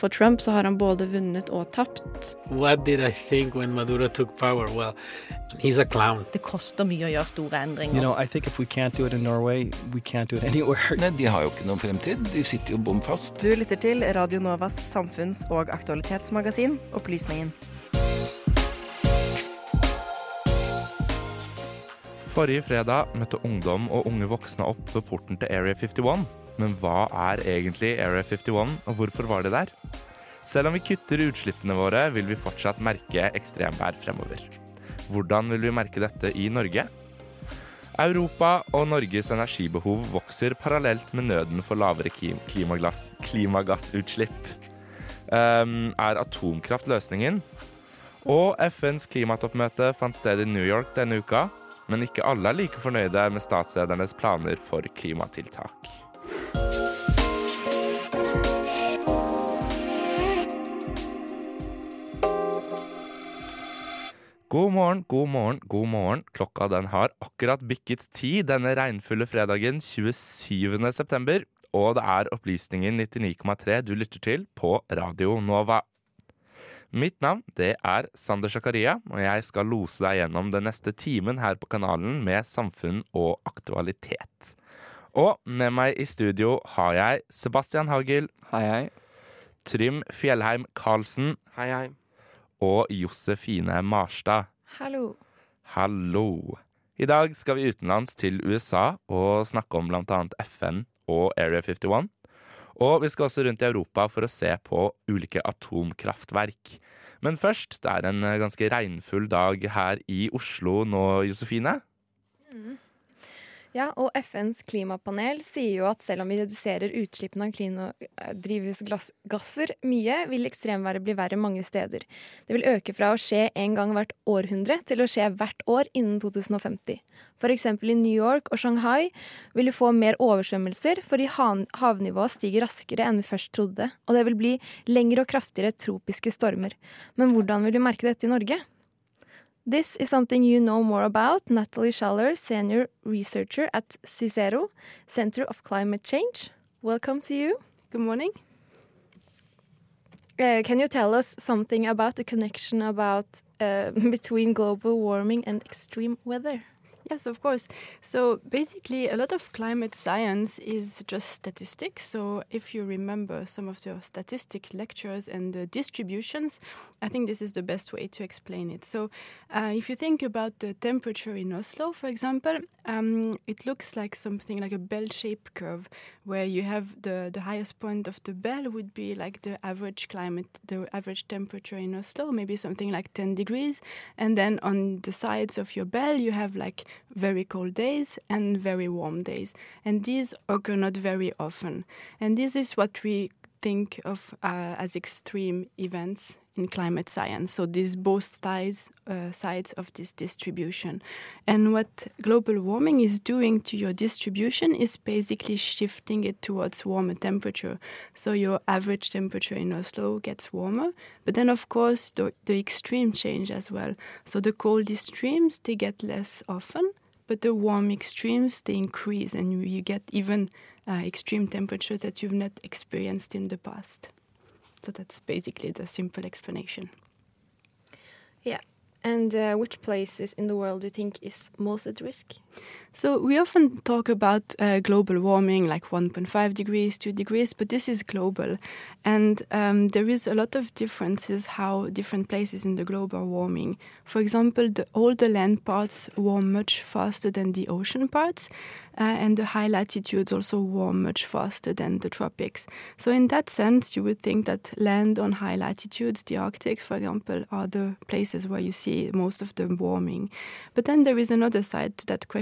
for Trump så har han både vunnet og tapt. What did I think when Maduro took power? Well, he's a clown. Det koster mye å gjøre store endringer. You know, I think if we can't do it in Norway, we can't do it anywhere. Nei, de har jo ikke noen fremtid. De sitter jo bom fast. Du lytter til Radio Novas samfunns- og aktualitetsmagasin Opplysningen. Forrige fredag møtte ungdom og unge voksne opp ved porten til Area 51. Men hva er egentlig Area 51, og hvorfor var det der? Selv om vi kutter utslippene våre, vil vi fortsatt merke ekstremvær fremover. Hvordan vil vi merke dette i Norge? Europa og Norges energibehov vokser parallelt med nøden for lavere klimagass, klimagassutslipp. Um, er atomkraft løsningen? Og FNs klimatoppmøte fant sted i New York denne uka, men ikke alle er like fornøyde med statsledernes planer for klimatiltak. God morgen, god morgen, god morgen. Klokka den har akkurat bikket ti denne regnfulle fredagen 27. september. Og det er Opplysningen 99,3 du lytter til på Radio Nova. Mitt navn det er Sander Zakaria, og jeg skal lose deg gjennom den neste timen her på kanalen med samfunn og aktualitet. Og med meg i studio har jeg Sebastian Hagel. Hei, hei. Trym Fjellheim Karlsen. Hei, hei. Og Josefine Marstad. Hallo. Hallo. I dag skal vi utenlands til USA og snakke om bl.a. FN og Area 51. Og vi skal også rundt i Europa for å se på ulike atomkraftverk. Men først, det er en ganske regnfull dag her i Oslo nå, Josefine. Mm. Ja, og FNs klimapanel sier jo at selv om vi reduserer utslippene av drivhusgasser mye, vil ekstremværet bli verre mange steder. Det vil øke fra å skje en gang hvert århundre til å skje hvert år innen 2050. F.eks. i New York og Shanghai vil vi få mer oversvømmelser fordi havnivået stiger raskere enn vi først trodde, og det vil bli lengre og kraftigere tropiske stormer. Men hvordan vil vi merke dette i Norge? This is something you know more about. Natalie Schaller, senior researcher at Cicero, Center of Climate Change. Welcome to you. Good morning. Uh, can you tell us something about the connection about uh, between global warming and extreme weather? Yes, of course. So basically, a lot of climate science is just statistics. So if you remember some of the statistic lectures and the distributions, I think this is the best way to explain it. So uh, if you think about the temperature in Oslo, for example, um, it looks like something like a bell-shaped curve, where you have the the highest point of the bell would be like the average climate, the average temperature in Oslo, maybe something like 10 degrees, and then on the sides of your bell you have like very cold days and very warm days. And these occur not very often. And this is what we think of uh, as extreme events in climate science. So these both sides, uh, sides of this distribution. And what global warming is doing to your distribution is basically shifting it towards warmer temperature. So your average temperature in Oslo gets warmer, but then of course the, the extreme change as well. So the cold extremes, they get less often, but the warm extremes, they increase and you, you get even uh, extreme temperatures that you've not experienced in the past. So that's basically the simple explanation. Yeah. And uh, which places in the world do you think is most at risk? So we often talk about uh, global warming, like 1.5 degrees, 2 degrees, but this is global. And um, there is a lot of differences how different places in the globe are warming. For example, the, all the land parts warm much faster than the ocean parts, uh, and the high latitudes also warm much faster than the tropics. So in that sense, you would think that land on high latitudes, the Arctic, for example, are the places where you see most of the warming. But then there is another side to that question,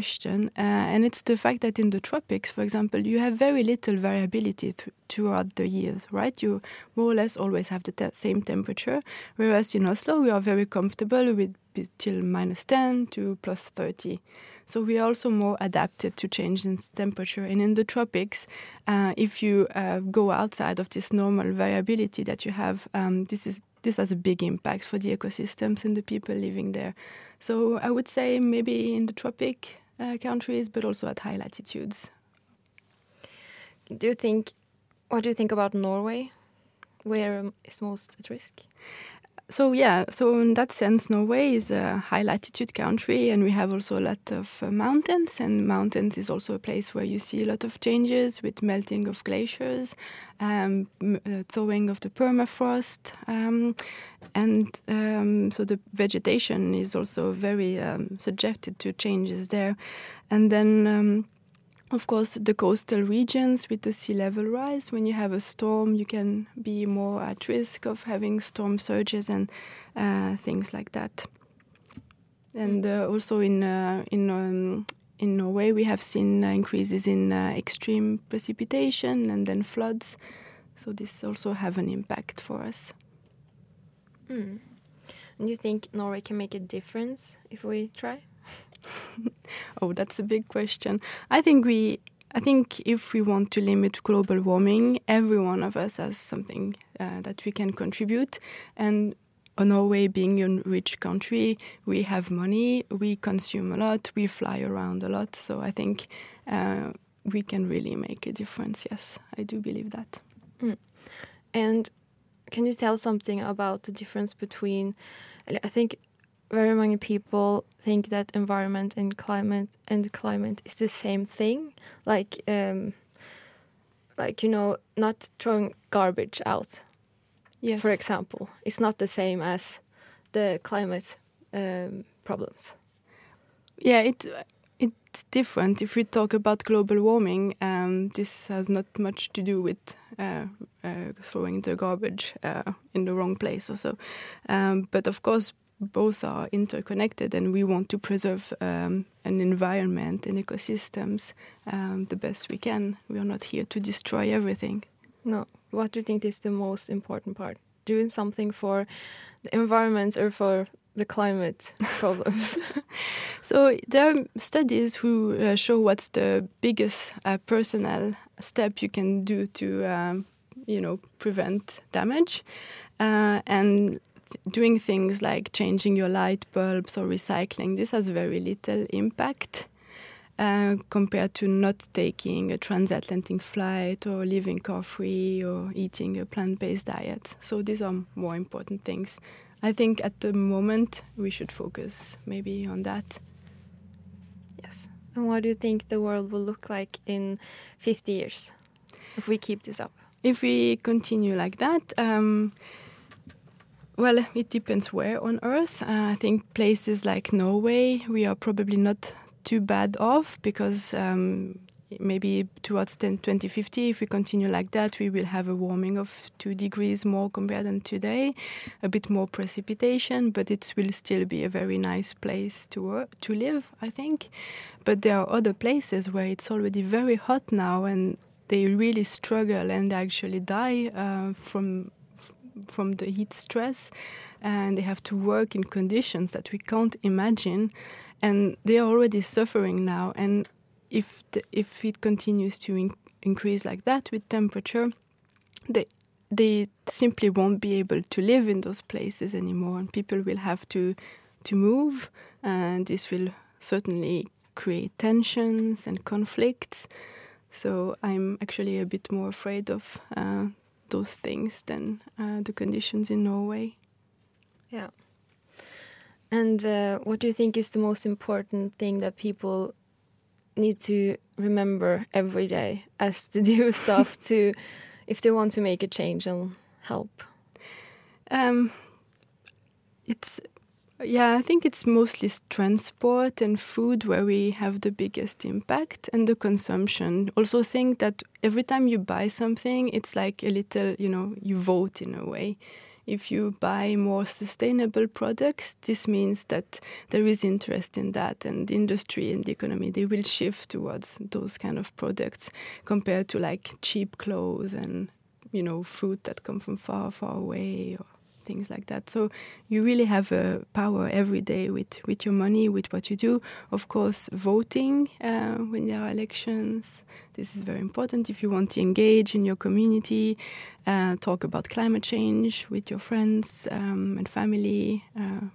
uh, and it's the fact that in the tropics, for example, you have very little variability th throughout the years, right? You more or less always have the te same temperature, whereas in Oslo we are very comfortable with till minus 10 to plus 30. So we are also more adapted to change in temperature. And in the tropics, uh, if you uh, go outside of this normal variability that you have, um, this is this has a big impact for the ecosystems and the people living there. So I would say maybe in the tropic countries, but also at high latitudes. Do you think? What do you think about Norway? where is most at risk? So yeah, so in that sense, Norway is a high latitude country, and we have also a lot of uh, mountains. And mountains is also a place where you see a lot of changes with melting of glaciers, um, uh, thawing of the permafrost, um, and um, so the vegetation is also very um, subjected to changes there. And then. Of course, the coastal regions with the sea level rise, when you have a storm, you can be more at risk of having storm surges and uh, things like that. And uh, also in uh, in um, in Norway, we have seen uh, increases in uh, extreme precipitation and then floods. So this also have an impact for us. Mm. And you think Norway can make a difference if we try? Oh, that's a big question. I think we, I think if we want to limit global warming, every one of us has something uh, that we can contribute. And uh, Norway being a rich country, we have money, we consume a lot, we fly around a lot. So I think uh, we can really make a difference. Yes, I do believe that. And can you tell something about the difference between? I think very many people think that environment and climate and climate is the same thing. Like, um, like you know, not throwing garbage out, Yes. for example, it's not the same as the climate um, problems. Yeah, it it's different. If we talk about global warming, um, this has not much to do with uh, uh, throwing the garbage uh, in the wrong place or so. Um, but of course, both are interconnected, and we want to preserve um, an environment and ecosystems um, the best we can. We are not here to destroy everything. No, what do you think is the most important part? Doing something for the environment or for the climate problems? So there are studies who uh, show what's the biggest uh, personal step you can do to, um, you know, prevent damage, uh, and doing things like changing your light bulbs or recycling. This has very little impact. Uh, compared to not taking a transatlantic flight or living car free or eating a plant based diet. So these are more important things. I think at the moment we should focus maybe on that. yes. And what do you think the world will look like in 50 years if we keep this up? If we continue like that, um, well, it depends where on Earth. Uh, I think places like Norway, we are probably not too bad off because um, maybe towards 10, 2050, if we continue like that, we will have a warming of two degrees more compared than today, a bit more precipitation, but it will still be a very nice place to work, to live, I think. But there are other places where it's already very hot now and they really struggle and actually die uh, from from the heat stress and they have to work in conditions that we can't imagine and they are already suffering now. And if the, if it continues to in- increase like that with temperature they they simply won't be able to live in those places anymore and people will have to to move and this will certainly create tensions and conflicts. So I'm actually a bit more afraid of uh, those things than uh, the conditions in Norway. Yeah. And uh, what do you think is the most important thing that people need to remember every day as to do stuff to, if they want to make a change and help? Um, it's yeah, I think it's mostly transport and food where we have the biggest impact, and the consumption. Also, think that every time you buy something, it's like a little, you know, you vote in a way. If you buy more sustainable products, this means that there is interest in that, and the industry and the economy they will shift towards those kind of products compared to like cheap clothes and you know fruit that come from far, far away or things like that. So you really have a power every day with, with your money, with what you do. Of course, voting uh, when there are elections. This is very important if you want to engage in your community, uh, talk about climate change with your friends um, and family. Uh,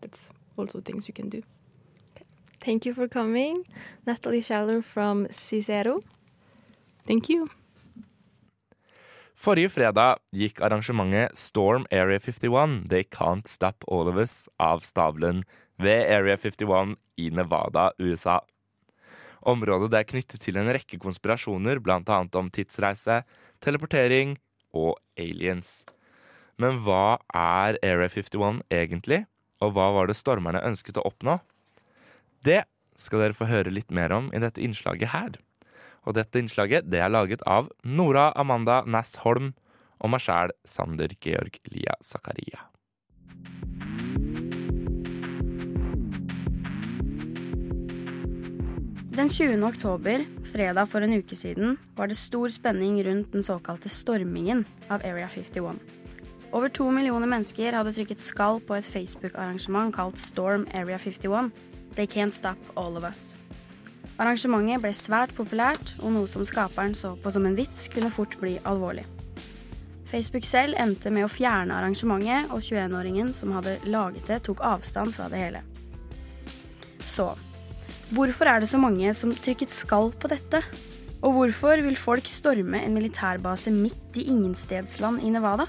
that's also things you can do. Thank you for coming, Natalie Schaller from Cicero. Thank you. Forrige fredag gikk arrangementet Storm Area 51 They Can't Stop All of Us av stabelen ved Area 51 i Nevada, USA. Området er knyttet til en rekke konspirasjoner, bl.a. om tidsreise, teleportering og aliens. Men hva er Area 51 egentlig, og hva var det stormerne ønsket å oppnå? Det skal dere få høre litt mer om i dette innslaget her. Og dette innslaget det er laget av Nora Amanda Næss Holm og meg sjæl, Sander Georg Lia Zakaria. Den 20. oktober, fredag for en uke siden, var det stor spenning rundt den såkalte stormingen av Area 51. Over to millioner mennesker hadde trykket skall på et Facebook-arrangement kalt Storm Area 51. They Can't Stop All of Us. Arrangementet ble svært populært, og noe som skaperen så på som en vits, kunne fort bli alvorlig. Facebook selv endte med å fjerne arrangementet, og 21-åringen som hadde laget det, tok avstand fra det hele. Så Hvorfor er det så mange som trykket skall på dette? Og hvorfor vil folk storme en militærbase midt i ingenstedsland i Nevada?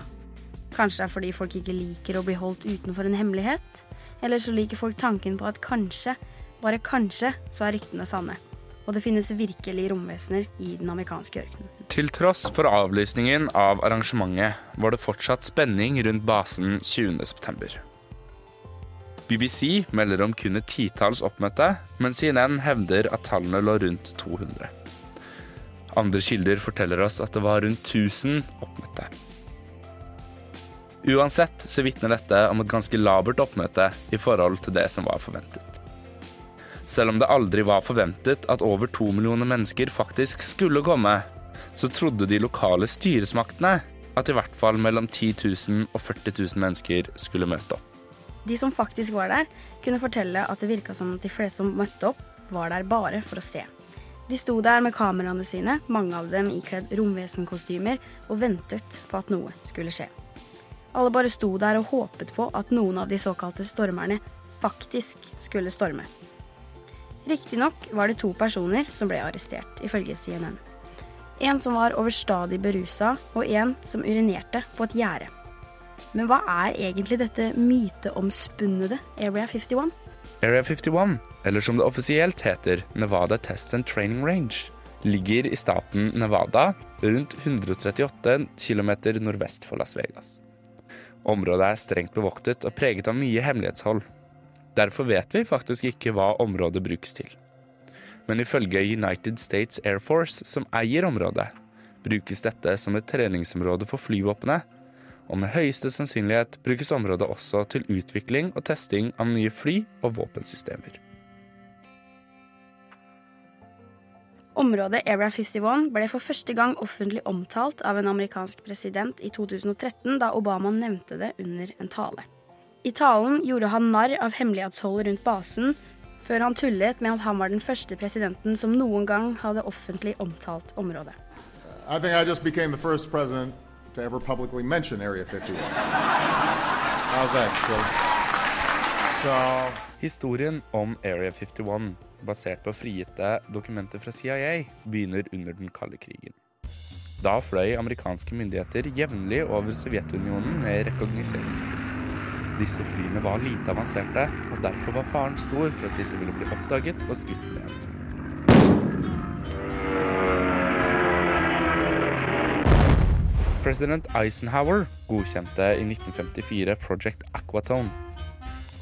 Kanskje det er fordi folk ikke liker å bli holdt utenfor en hemmelighet? Eller så liker folk tanken på at kanskje, bare kanskje, så er ryktene sanne. Og det finnes virkelig romvesener i den amerikanske ørkenen. Til tross for avlysningen av arrangementet var det fortsatt spenning rundt basen 20.9. BBC melder om kun et titalls oppmøtte, mens CNN hevder at tallene lå rundt 200. Andre kilder forteller oss at det var rundt 1000 oppmøtte. Uansett så vitner dette om et ganske labert oppmøte i forhold til det som var forventet. Selv om det aldri var forventet at over to millioner mennesker faktisk skulle komme, så trodde de lokale styresmaktene at i hvert fall mellom 10 000 og 40 000 mennesker skulle møte opp. De som faktisk var der, kunne fortelle at det virka som at de fleste som møtte opp, var der bare for å se. De sto der med kameraene sine, mange av dem ikledd romvesenkostymer, og ventet på at noe skulle skje. Alle bare sto der og håpet på at noen av de såkalte stormerne faktisk skulle storme. Riktignok var det to personer som ble arrestert, ifølge CNN. En som var overstadig berusa, og en som urinerte på et gjerde. Men hva er egentlig dette myteomspunnede Area 51? Area 51, eller som det offisielt heter Nevada Test and Training Range, ligger i staten Nevada, rundt 138 km nordvest for Las Vegas. Området er strengt bevoktet og preget av mye hemmelighetshold. Derfor vet vi faktisk ikke hva området brukes til. Men ifølge United States Air Force, som eier området, brukes dette som et treningsområde for flyvåpenet, og med høyeste sannsynlighet brukes området også til utvikling og testing av nye fly og våpensystemer. Området Area 51 ble for første gang offentlig omtalt av en amerikansk president i 2013, da Obama nevnte det under en tale. I talen gjorde han narr av hemmelighetsholdet rundt basen, før han tullet med at han var den første presidenten som noen gang hadde offentlig omtalt området. I think I just became the first president to ever publicly mention Area 51. How's that, So, Historien om Area 51, basert på frigitte dokumenter fra CIA, begynner under den kalde krigen. Da fløy amerikanske myndigheter jevnlig over Sovjetunionen med rekognoseringsfly. Disse flyene var lite avanserte, og derfor var faren stor for at disse ville bli oppdaget og skutt ned. President Eisenhower godkjente i 1954 Project Aquatone.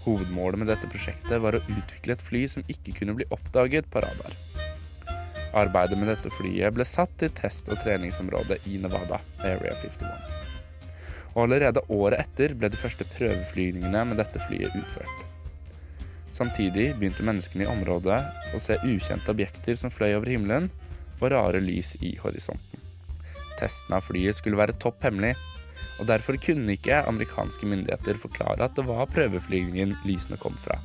Hovedmålet med dette prosjektet var å utvikle et fly som ikke kunne bli oppdaget på radar. Arbeidet med dette flyet ble satt til test- og treningsområdet i Nevada, Area 51. Og allerede året etter ble de første prøveflygningene med dette flyet utført. Samtidig begynte menneskene i området å se ukjente objekter som fløy over himmelen, og rare lys i horisonten. Testen av flyet skulle være topp hemmelig, og derfor kunne ikke amerikanske myndigheter forklare at det var prøveflygningen lysene kom fra.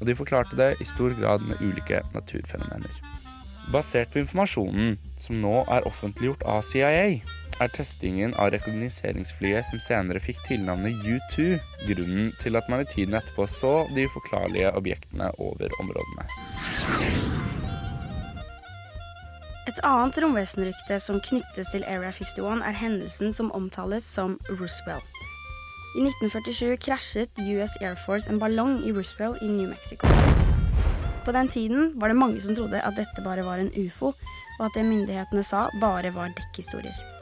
Og de forklarte det i stor grad med ulike naturfenomener. Basert på informasjonen som nå er offentliggjort av CIA, er testingen av rekognoseringsflyet som senere fikk tilnavnet U2, grunnen til at man i tiden etterpå så de uforklarlige objektene over områdene. Et annet romvesenrykte som knyttes til Area 51, er hendelsen som omtales som Roosevelt. I 1947 krasjet US Air Force en ballong i Roosevelt i New Mexico. På den tiden var det mange som trodde at dette bare var en ufo, og at det myndighetene sa, bare var dekkhistorier.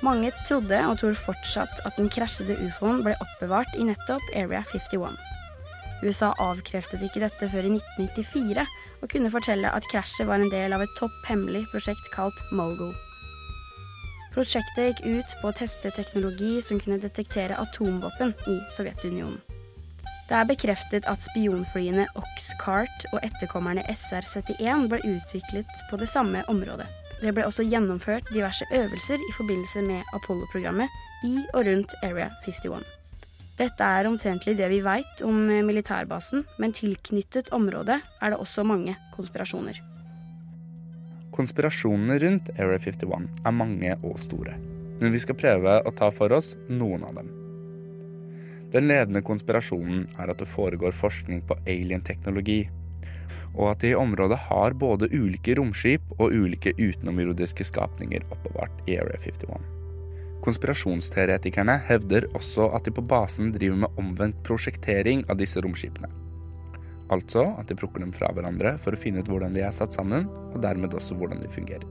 Mange trodde, og tror fortsatt, at den krasjede ufoen ble oppbevart i nettopp Area 51. USA avkreftet ikke dette før i 1994, og kunne fortelle at krasjet var en del av et topp hemmelig prosjekt kalt Mogul. Prosjektet gikk ut på å teste teknologi som kunne detektere atomvåpen i Sovjetunionen. Det er bekreftet at spionflyene Oxcart og etterkommerne SR-71 ble utviklet på det samme området. Det ble også gjennomført diverse øvelser i forbindelse med Apollo-programmet i og rundt Area 51. Dette er omtrentlig det vi veit om militærbasen, men tilknyttet området er det også mange konspirasjoner. Konspirasjonene rundt Area 51 er mange og store, men vi skal prøve å ta for oss noen av dem. Den ledende konspirasjonen er at det foregår forskning på alien-teknologi, og at de i området har både ulike romskip og ulike utenomjordiske skapninger oppbevart i Area 51. Konspirasjonsteoretikerne hevder også at de på basen driver med omvendt prosjektering av disse romskipene. Altså at de plukker dem fra hverandre for å finne ut hvordan de er satt sammen, og dermed også hvordan de fungerer.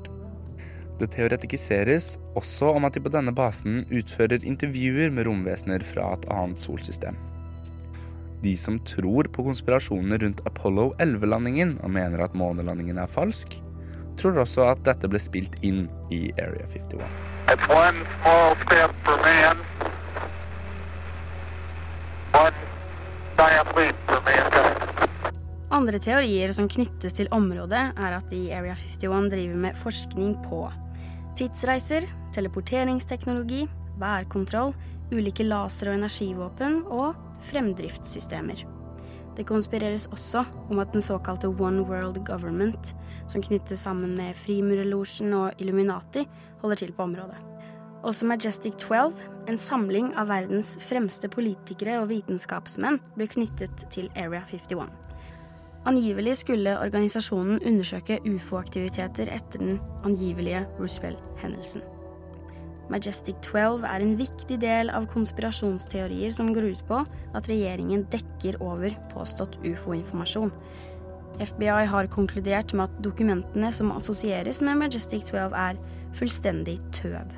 Det teoretikiseres også om at de på denne basen utfører intervjuer med romvesener fra et annet solsystem. De som tror på konspirasjonene rundt Apollo 11-landingen og mener at månelandingen er falsk, tror også at dette ble spilt inn i Area 51. It's one small step for man, one giant leap for mankind. Andre teorier som knyttes til området, er at de i Area 51 driver med forskning på tidsreiser, teleporteringsteknologi, værkontroll, ulike laser- og energivåpen og fremdriftssystemer. Det konspireres også om at den såkalte One World Government, som knyttes sammen med Frimurerlosjen og Illuminati, holder til på området. Også Majestic 12, en samling av verdens fremste politikere og vitenskapsmenn, ble knyttet til Area 51. Angivelig skulle organisasjonen undersøke ufo-aktiviteter etter den angivelige Roosevelt-hendelsen. Majestic 12 er en viktig del av konspirasjonsteorier som går ut på at regjeringen dekker over påstått ufo-informasjon. FBI har konkludert med at dokumentene som assosieres med Majestic 12, er fullstendig tøv.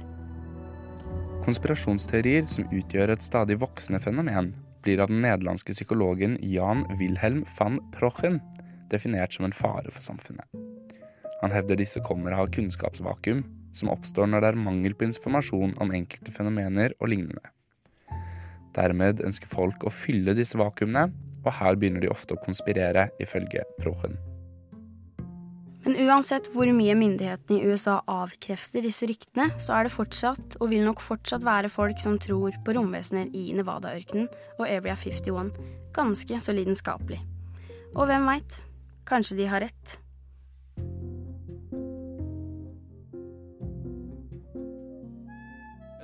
Konspirasjonsteorier som utgjør et stadig voksende fenomen, blir av den nederlandske psykologen Jan Wilhelm van Prochen definert som en fare for samfunnet. Han hevder disse kommer av kunnskapsvakuum som oppstår når det er mangel på informasjon om enkelte fenomener og lignende. Dermed ønsker folk å fylle disse vakuumene, og her begynner de ofte å konspirere, ifølge Prochen. Men uansett hvor mye myndighetene i USA avkrefter disse ryktene, så er det fortsatt, og vil nok fortsatt være folk som tror på romvesener i Nevada-ørkenen og Area 51 ganske så lidenskapelig. Og hvem veit? Kanskje de har rett.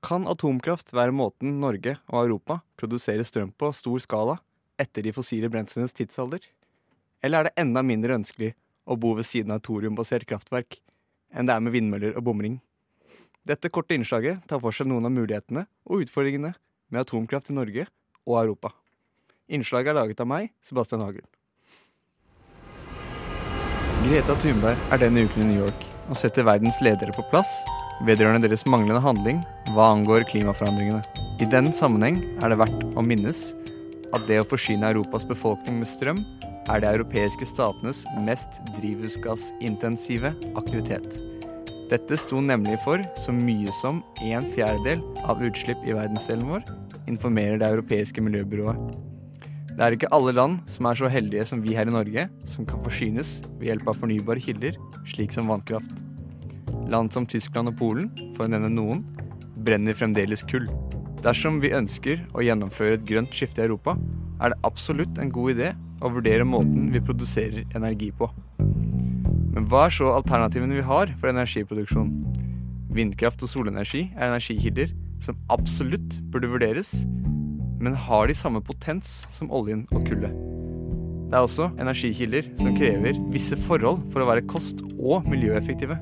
Kan atomkraft være måten Norge og Europa produserer strøm på stor skala etter de fossile brenslenes tidsalder? Eller er det enda mindre ønskelig å bo ved siden av thoriumbasert kraftverk enn det er med vindmøller og bomring? Dette korte innslaget tar for seg noen av mulighetene og utfordringene med atomkraft i Norge og Europa. Innslaget er laget av meg, Sebastian Hagel. Greta Thunberg er denne uken i New York og setter verdens ledere på plass vedrørende deres manglende handling hva angår klimaforandringene. I den sammenheng er det verdt å minnes at det å forsyne Europas befolkning med strøm er de europeiske statenes mest drivhusgassintensive aktivitet. Dette sto nemlig for så mye som en fjerdedel av utslipp i verdensdelen vår, informerer det europeiske miljøbyrået. Det er ikke alle land som er så heldige som vi her i Norge, som kan forsynes ved hjelp av fornybare kilder, slik som vannkraft. Land som Tyskland og Polen, for å nevne noen, brenner fremdeles kull. Dersom vi ønsker å gjennomføre et grønt skifte i Europa, er det absolutt en god idé å vurdere måten vi produserer energi på. Men hva er så alternativene vi har for energiproduksjon? Vindkraft og solenergi er energikilder som absolutt burde vurderes, men har de samme potens som oljen og kullet. Det er også energikilder som krever visse forhold for å være kost- og miljøeffektive.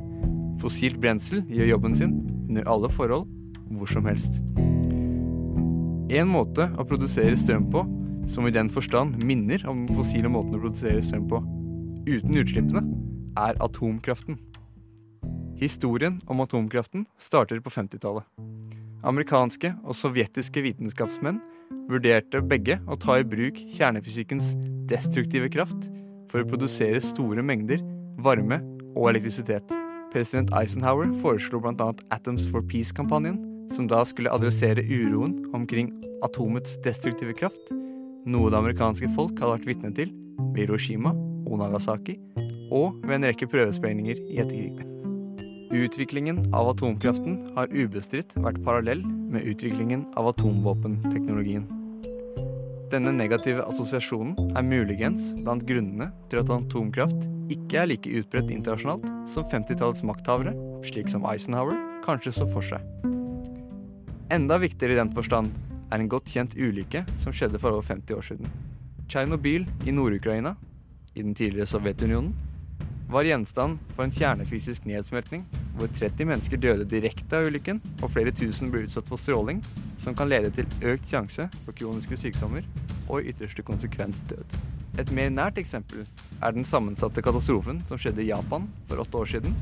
Fossilt brensel gjør jobben sin under alle forhold, hvor som helst. En måte å produsere strøm på som i den forstand minner om den fossile måten å produsere strøm på, uten utslippene, er atomkraften. Historien om atomkraften starter på 50-tallet. Amerikanske og sovjetiske vitenskapsmenn vurderte begge å ta i bruk kjernefysikkens destruktive kraft for å produsere store mengder varme og elektrisitet. President Eisenhower foreslo bl.a. Atoms for Peace-kampanjen, som da skulle adressere uroen omkring atomets destruktive kraft, noe det amerikanske folk hadde vært vitne til ved Hiroshima og Nagasaki, og ved en rekke prøvesprengninger i etterkrigene. Utviklingen av atomkraften har ubestridt vært parallell med utviklingen av atomvåpenteknologien. Denne negative assosiasjonen er muligens blant grunnene til at atomkraft ikke er like utbredt internasjonalt som 50-tallets makthavere, slik som Eisenhower, kanskje så for seg. Enda viktigere i den forstand er en godt kjent ulykke som skjedde for over 50 år siden. Tsjernobyl i Nord-Ukraina, i den tidligere Sovjetunionen, var gjenstand for en kjernefysisk nedsmeltning, hvor 30 mennesker døde direkte av ulykken, og flere tusen ble utsatt for stråling, som kan lede til økt sjanse for kroniske sykdommer og i ytterste konsekvens død. Et mer nært eksempel er den sammensatte katastrofen som skjedde i Japan for åtte år siden,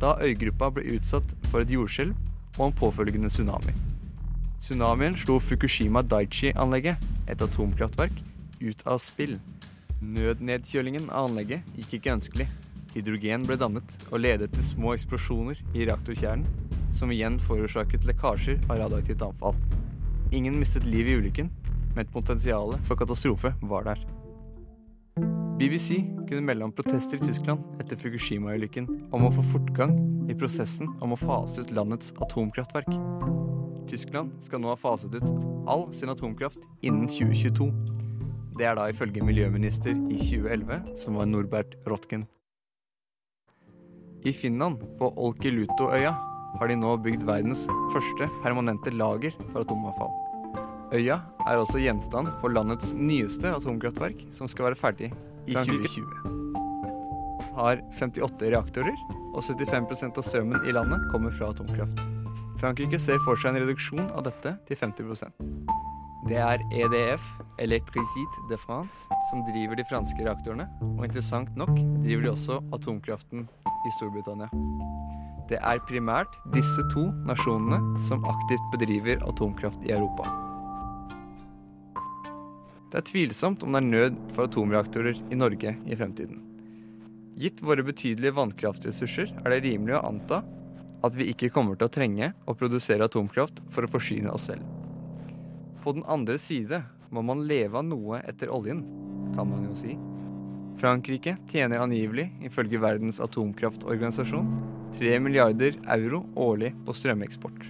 da øygruppa ble utsatt for et jordskjelv og en påfølgende tsunami. Tsunamien slo Fukushima Daiichi-anlegget, et atomkraftverk, ut av spill. Nødnedkjølingen av anlegget gikk ikke ønskelig. Hydrogen ble dannet og ledet til små eksplosjoner i reaktorkjernen, som igjen forårsaket lekkasjer av radioaktivt avfall. Ingen mistet livet i ulykken, men et potensial for katastrofe var der. BBC kunne melde om protester i Tyskland etter Fukushima-ulykken om å få fortgang i prosessen om å fase ut landets atomkraftverk. Tyskland skal nå ha faset ut all sin atomkraft innen 2022. Det er da ifølge miljøminister i 2011, som var Norbert Rotken. I Finland, på Olkiluotoøya, har de nå bygd verdens første permanente lager for atomavfall. Øya er også gjenstand for landets nyeste atomkraftverk, som skal være ferdig i 2020. Har 58 reaktorer, og 75% av strømmen i landet kommer fra atomkraft. Frankrike ser for seg en reduksjon av dette til 50% Det er EDF, Electricite de France, som driver de franske reaktorene, og interessant nok driver de også atomkraften i Storbritannia. Det er primært disse to nasjonene som aktivt bedriver atomkraft i Europa. Det er tvilsomt om det er nød for atomreaktorer i Norge i fremtiden. Gitt våre betydelige vannkraftressurser er det rimelig å anta at vi ikke kommer til å trenge å produsere atomkraft for å forsyne oss selv. På den andre side må man leve av noe etter oljen, kan man jo si. Frankrike tjener angivelig, ifølge Verdens atomkraftorganisasjon, 3 milliarder euro årlig på strømeksport.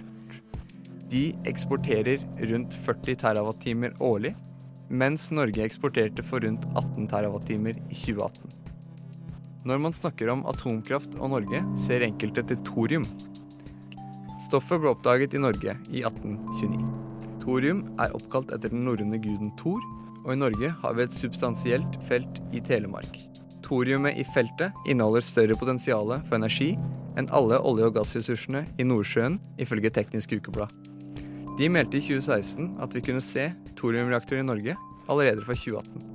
De eksporterer rundt 40 TWh årlig, mens Norge eksporterte for rundt 18 TWh i 2018. Når man snakker om atomkraft og Norge, ser enkelte til thorium. Stoffet ble oppdaget i Norge i 1829. Thorium er oppkalt etter den norrøne guden Thor, og i Norge har vi et substansielt felt i Telemark. Thoriumet i feltet inneholder større potensial for energi enn alle olje- og gassressursene i Nordsjøen, ifølge Teknisk Ukeblad. De meldte i 2016 at vi kunne se thoriumreaktorer i Norge allerede fra 2018.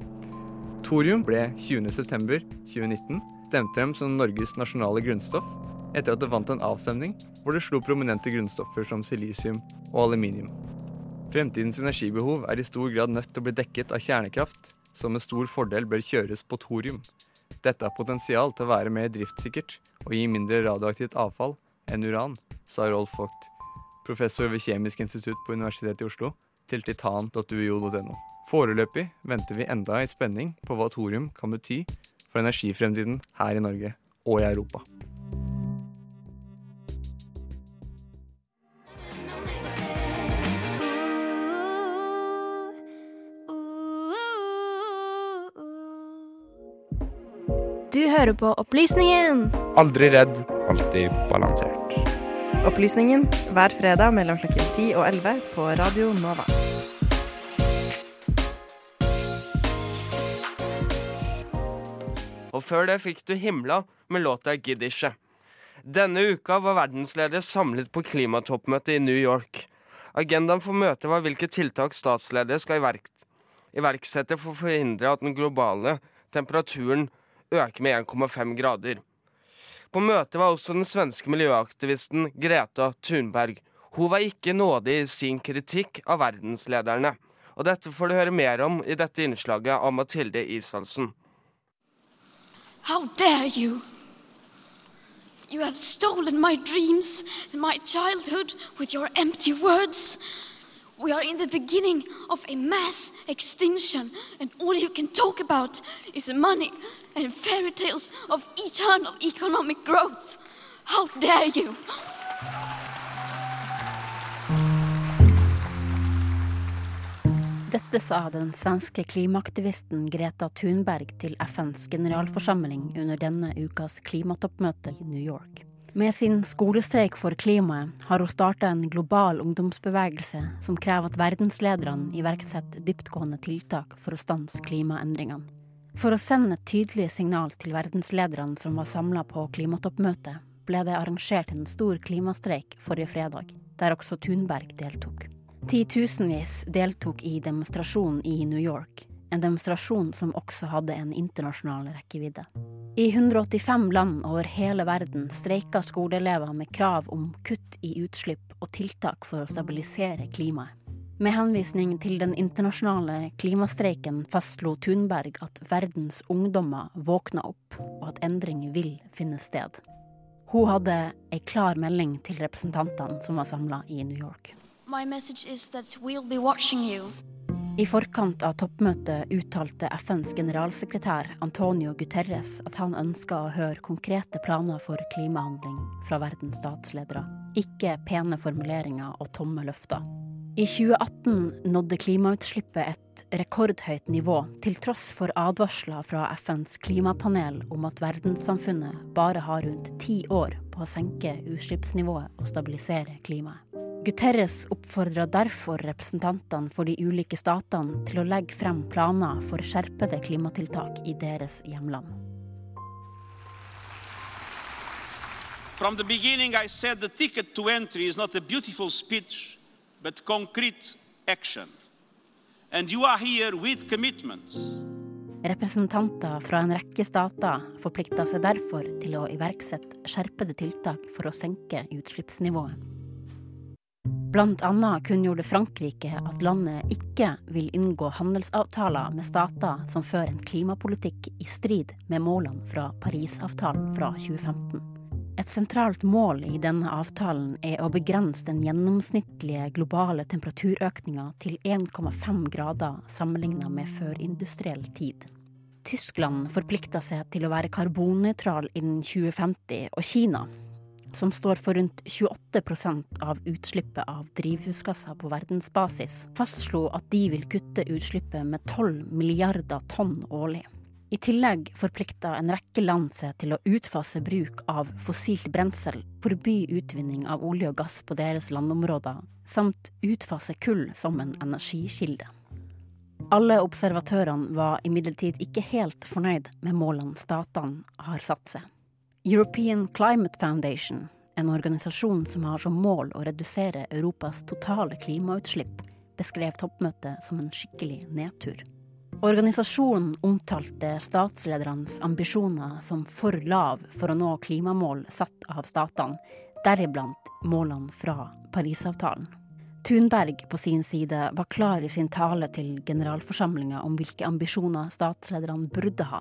Thorium ble 20.9.2019 stemt frem som Norges nasjonale grunnstoff etter at det vant en avstemning hvor det slo prominente grunnstoffer som silisium og aluminium. Fremtidens energibehov er i stor grad nødt til å bli dekket av kjernekraft, som med stor fordel bør kjøres på thorium. Dette har potensial til å være mer driftssikkert og gi mindre radioaktivt avfall enn uran, sa Rolf Vogt, professor ved Kjemisk institutt på Universitetet i Oslo, til titan.uio.no. Foreløpig venter vi enda i spenning på hva thorium kan bety for energifremtiden her i Norge og i Europa. Du hører på Opplysningen. Aldri redd, alltid balansert. Opplysningen hver fredag mellom klokken 10 og 11 på Radio Nova. Og før det fikk du Himla med låta Gidd ikke. Denne uka var verdensledere samlet på klimatoppmøtet i New York. Agendaen for møtet var hvilke tiltak statsledere skal iverk iverksette for å forhindre at den globale temperaturen øker med 1,5 grader. På møtet var også den svenske miljøaktivisten Greta Thunberg. Hun var ikke nådig i sin kritikk av verdenslederne. Og dette får du høre mer om i dette innslaget av Mathilde Ishalsen. How dare you! You have stolen my dreams and my childhood with your empty words. We are in the beginning of a mass extinction, and all you can talk about is money and fairy tales of eternal economic growth. How dare you! Dette sa den svenske klimaaktivisten Greta Thunberg til FNs generalforsamling under denne ukas klimatoppmøte i New York. Med sin skolestreik for klimaet har hun starta en global ungdomsbevegelse som krever at verdenslederne iverksetter dyptgående tiltak for å stanse klimaendringene. For å sende et tydelig signal til verdenslederne som var samla på klimatoppmøtet, ble det arrangert en stor klimastreik forrige fredag, der også Thunberg deltok. Titusenvis deltok i demonstrasjonen i New York, en demonstrasjon som også hadde en internasjonal rekkevidde. I 185 land over hele verden streika skoleelever med krav om kutt i utslipp og tiltak for å stabilisere klimaet. Med henvisning til den internasjonale klimastreiken fastslo Thunberg at verdens ungdommer våkna opp, og at endring vil finne sted. Hun hadde ei klar melding til representantene som var samla i New York. My message is that we'll be watching you. I forkant av toppmøtet uttalte FNs generalsekretær Antonio Guterres at han ønska å høre konkrete planer for klimahandling fra verdens statsledere, ikke pene formuleringer og tomme løfter. I 2018 nådde klimautslippet et rekordhøyt nivå, til tross for advarsler fra FNs klimapanel om at verdenssamfunnet bare har rundt ti år på å senke utslippsnivået og stabilisere klimaet. Guterres oppfordra derfor representantene for de ulike statene til å legge frem planer for skjerpede klimatiltak i deres hjemland. From the beginning, I said the ticket to entry is not a beautiful speech, but concrete action. And you are here with commitments. Representanter fra en rekke stater forplikta seg derfor til å iverksette skjerpede tiltak for å senke utslippsnivået. Blant annet kunngjorde Frankrike at landet ikke vil inngå handelsavtaler med stater som fører en klimapolitikk i strid med målene fra Parisavtalen fra 2015. Et sentralt mål i denne avtalen er å begrense den gjennomsnittlige globale temperaturøkninga til 1,5 grader sammenligna med førindustriell tid. Tyskland forplikta seg til å være karbonnøytral innen 2050, og Kina, som står for rundt 28% av utslippet av drivhusgasser på verdensbasis, fastslo at de vil kutte utslippet med 12 milliarder tonn årlig. I tillegg forplikta en rekke land seg til å utfase bruk av fossilt brensel, forby utvinning av olje og gass på deres landområder, samt utfase kull som en energikilde. Alle observatørene var imidlertid ikke helt fornøyd med målene statene har satt seg. European Climate Foundation, en organisasjon som har som mål å redusere Europas totale klimautslipp, beskrev toppmøtet som en skikkelig nedtur. Organisasjonen omtalte statsledernes ambisjoner som for lav for å nå klimamål satt av statene, deriblant målene fra Parisavtalen. Thunberg på sin side var klar i sin tale til generalforsamlinga om hvilke ambisjoner statslederne burde ha.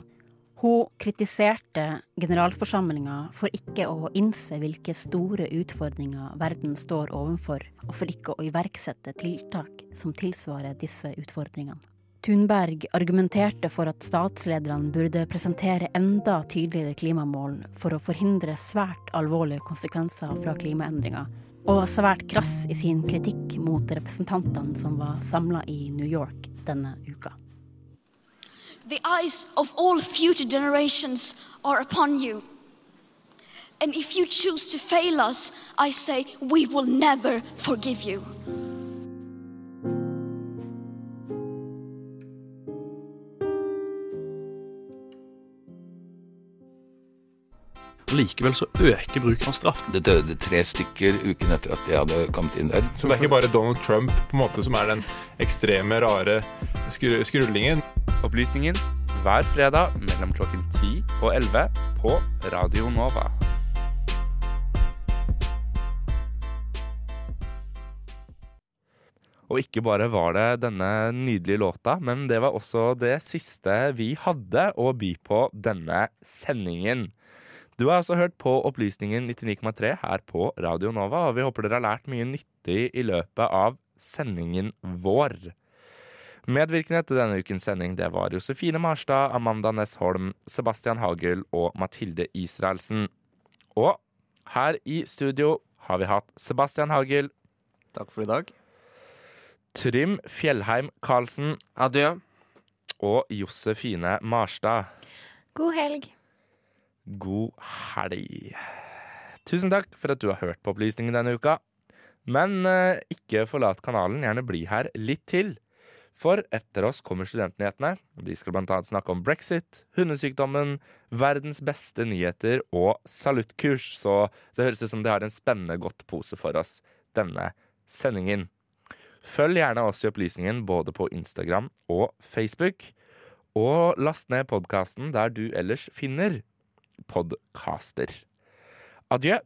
Hun kritiserte generalforsamlinga for ikke å innse hvilke store utfordringer verden står overfor, og for ikke å iverksette tiltak som tilsvarer disse utfordringene. Thunberg argumenterte for at statslederne burde presentere enda tydeligere klimamål for å forhindre svært alvorlige konsekvenser fra klimaendringer, og var svært krass i sin kritikk mot representantene som var samla i New York denne uka. The eyes of all future generations are upon you. And if you choose to fail us, I say we will never forgive you. Likevel så øker bruken av straff. Det døde tre stykker uken etter at de hadde kommet inn der. Så det er ikke bare Donald Trump på en måte som er den ekstreme, rare skru skrullingen? Opplysningen hver fredag mellom klokken 10 og 11 på Radio Nova. Og ikke bare var det denne nydelige låta, men det var også det siste vi hadde å by på denne sendingen. Du har altså hørt på Opplysningen 99,3 her på Radio Nova, og vi håper dere har lært mye nyttig i løpet av sendingen vår. Medvirkende til denne ukens sending det var Josefine Marstad, Amanda Næss Holm, Sebastian Hagel og Mathilde Israelsen. Og her i studio har vi hatt Sebastian Hagel. Takk for i dag. Trym Fjellheim Karlsen. Adjø. Og Josefine Marstad. God helg. God helg. Tusen takk for at du har hørt på Opplysningen denne uka. Men eh, ikke forlat kanalen, gjerne bli her litt til. For etter oss kommer Studentnyhetene. De skal annet snakke om brexit, hundesykdommen, verdens beste nyheter og saluttkurs. Så det høres ut som de har en spennende godt pose for oss denne sendingen. Følg gjerne oss i Opplysningen både på Instagram og Facebook. Og last ned podkasten der du ellers finner podkaster. Adjø.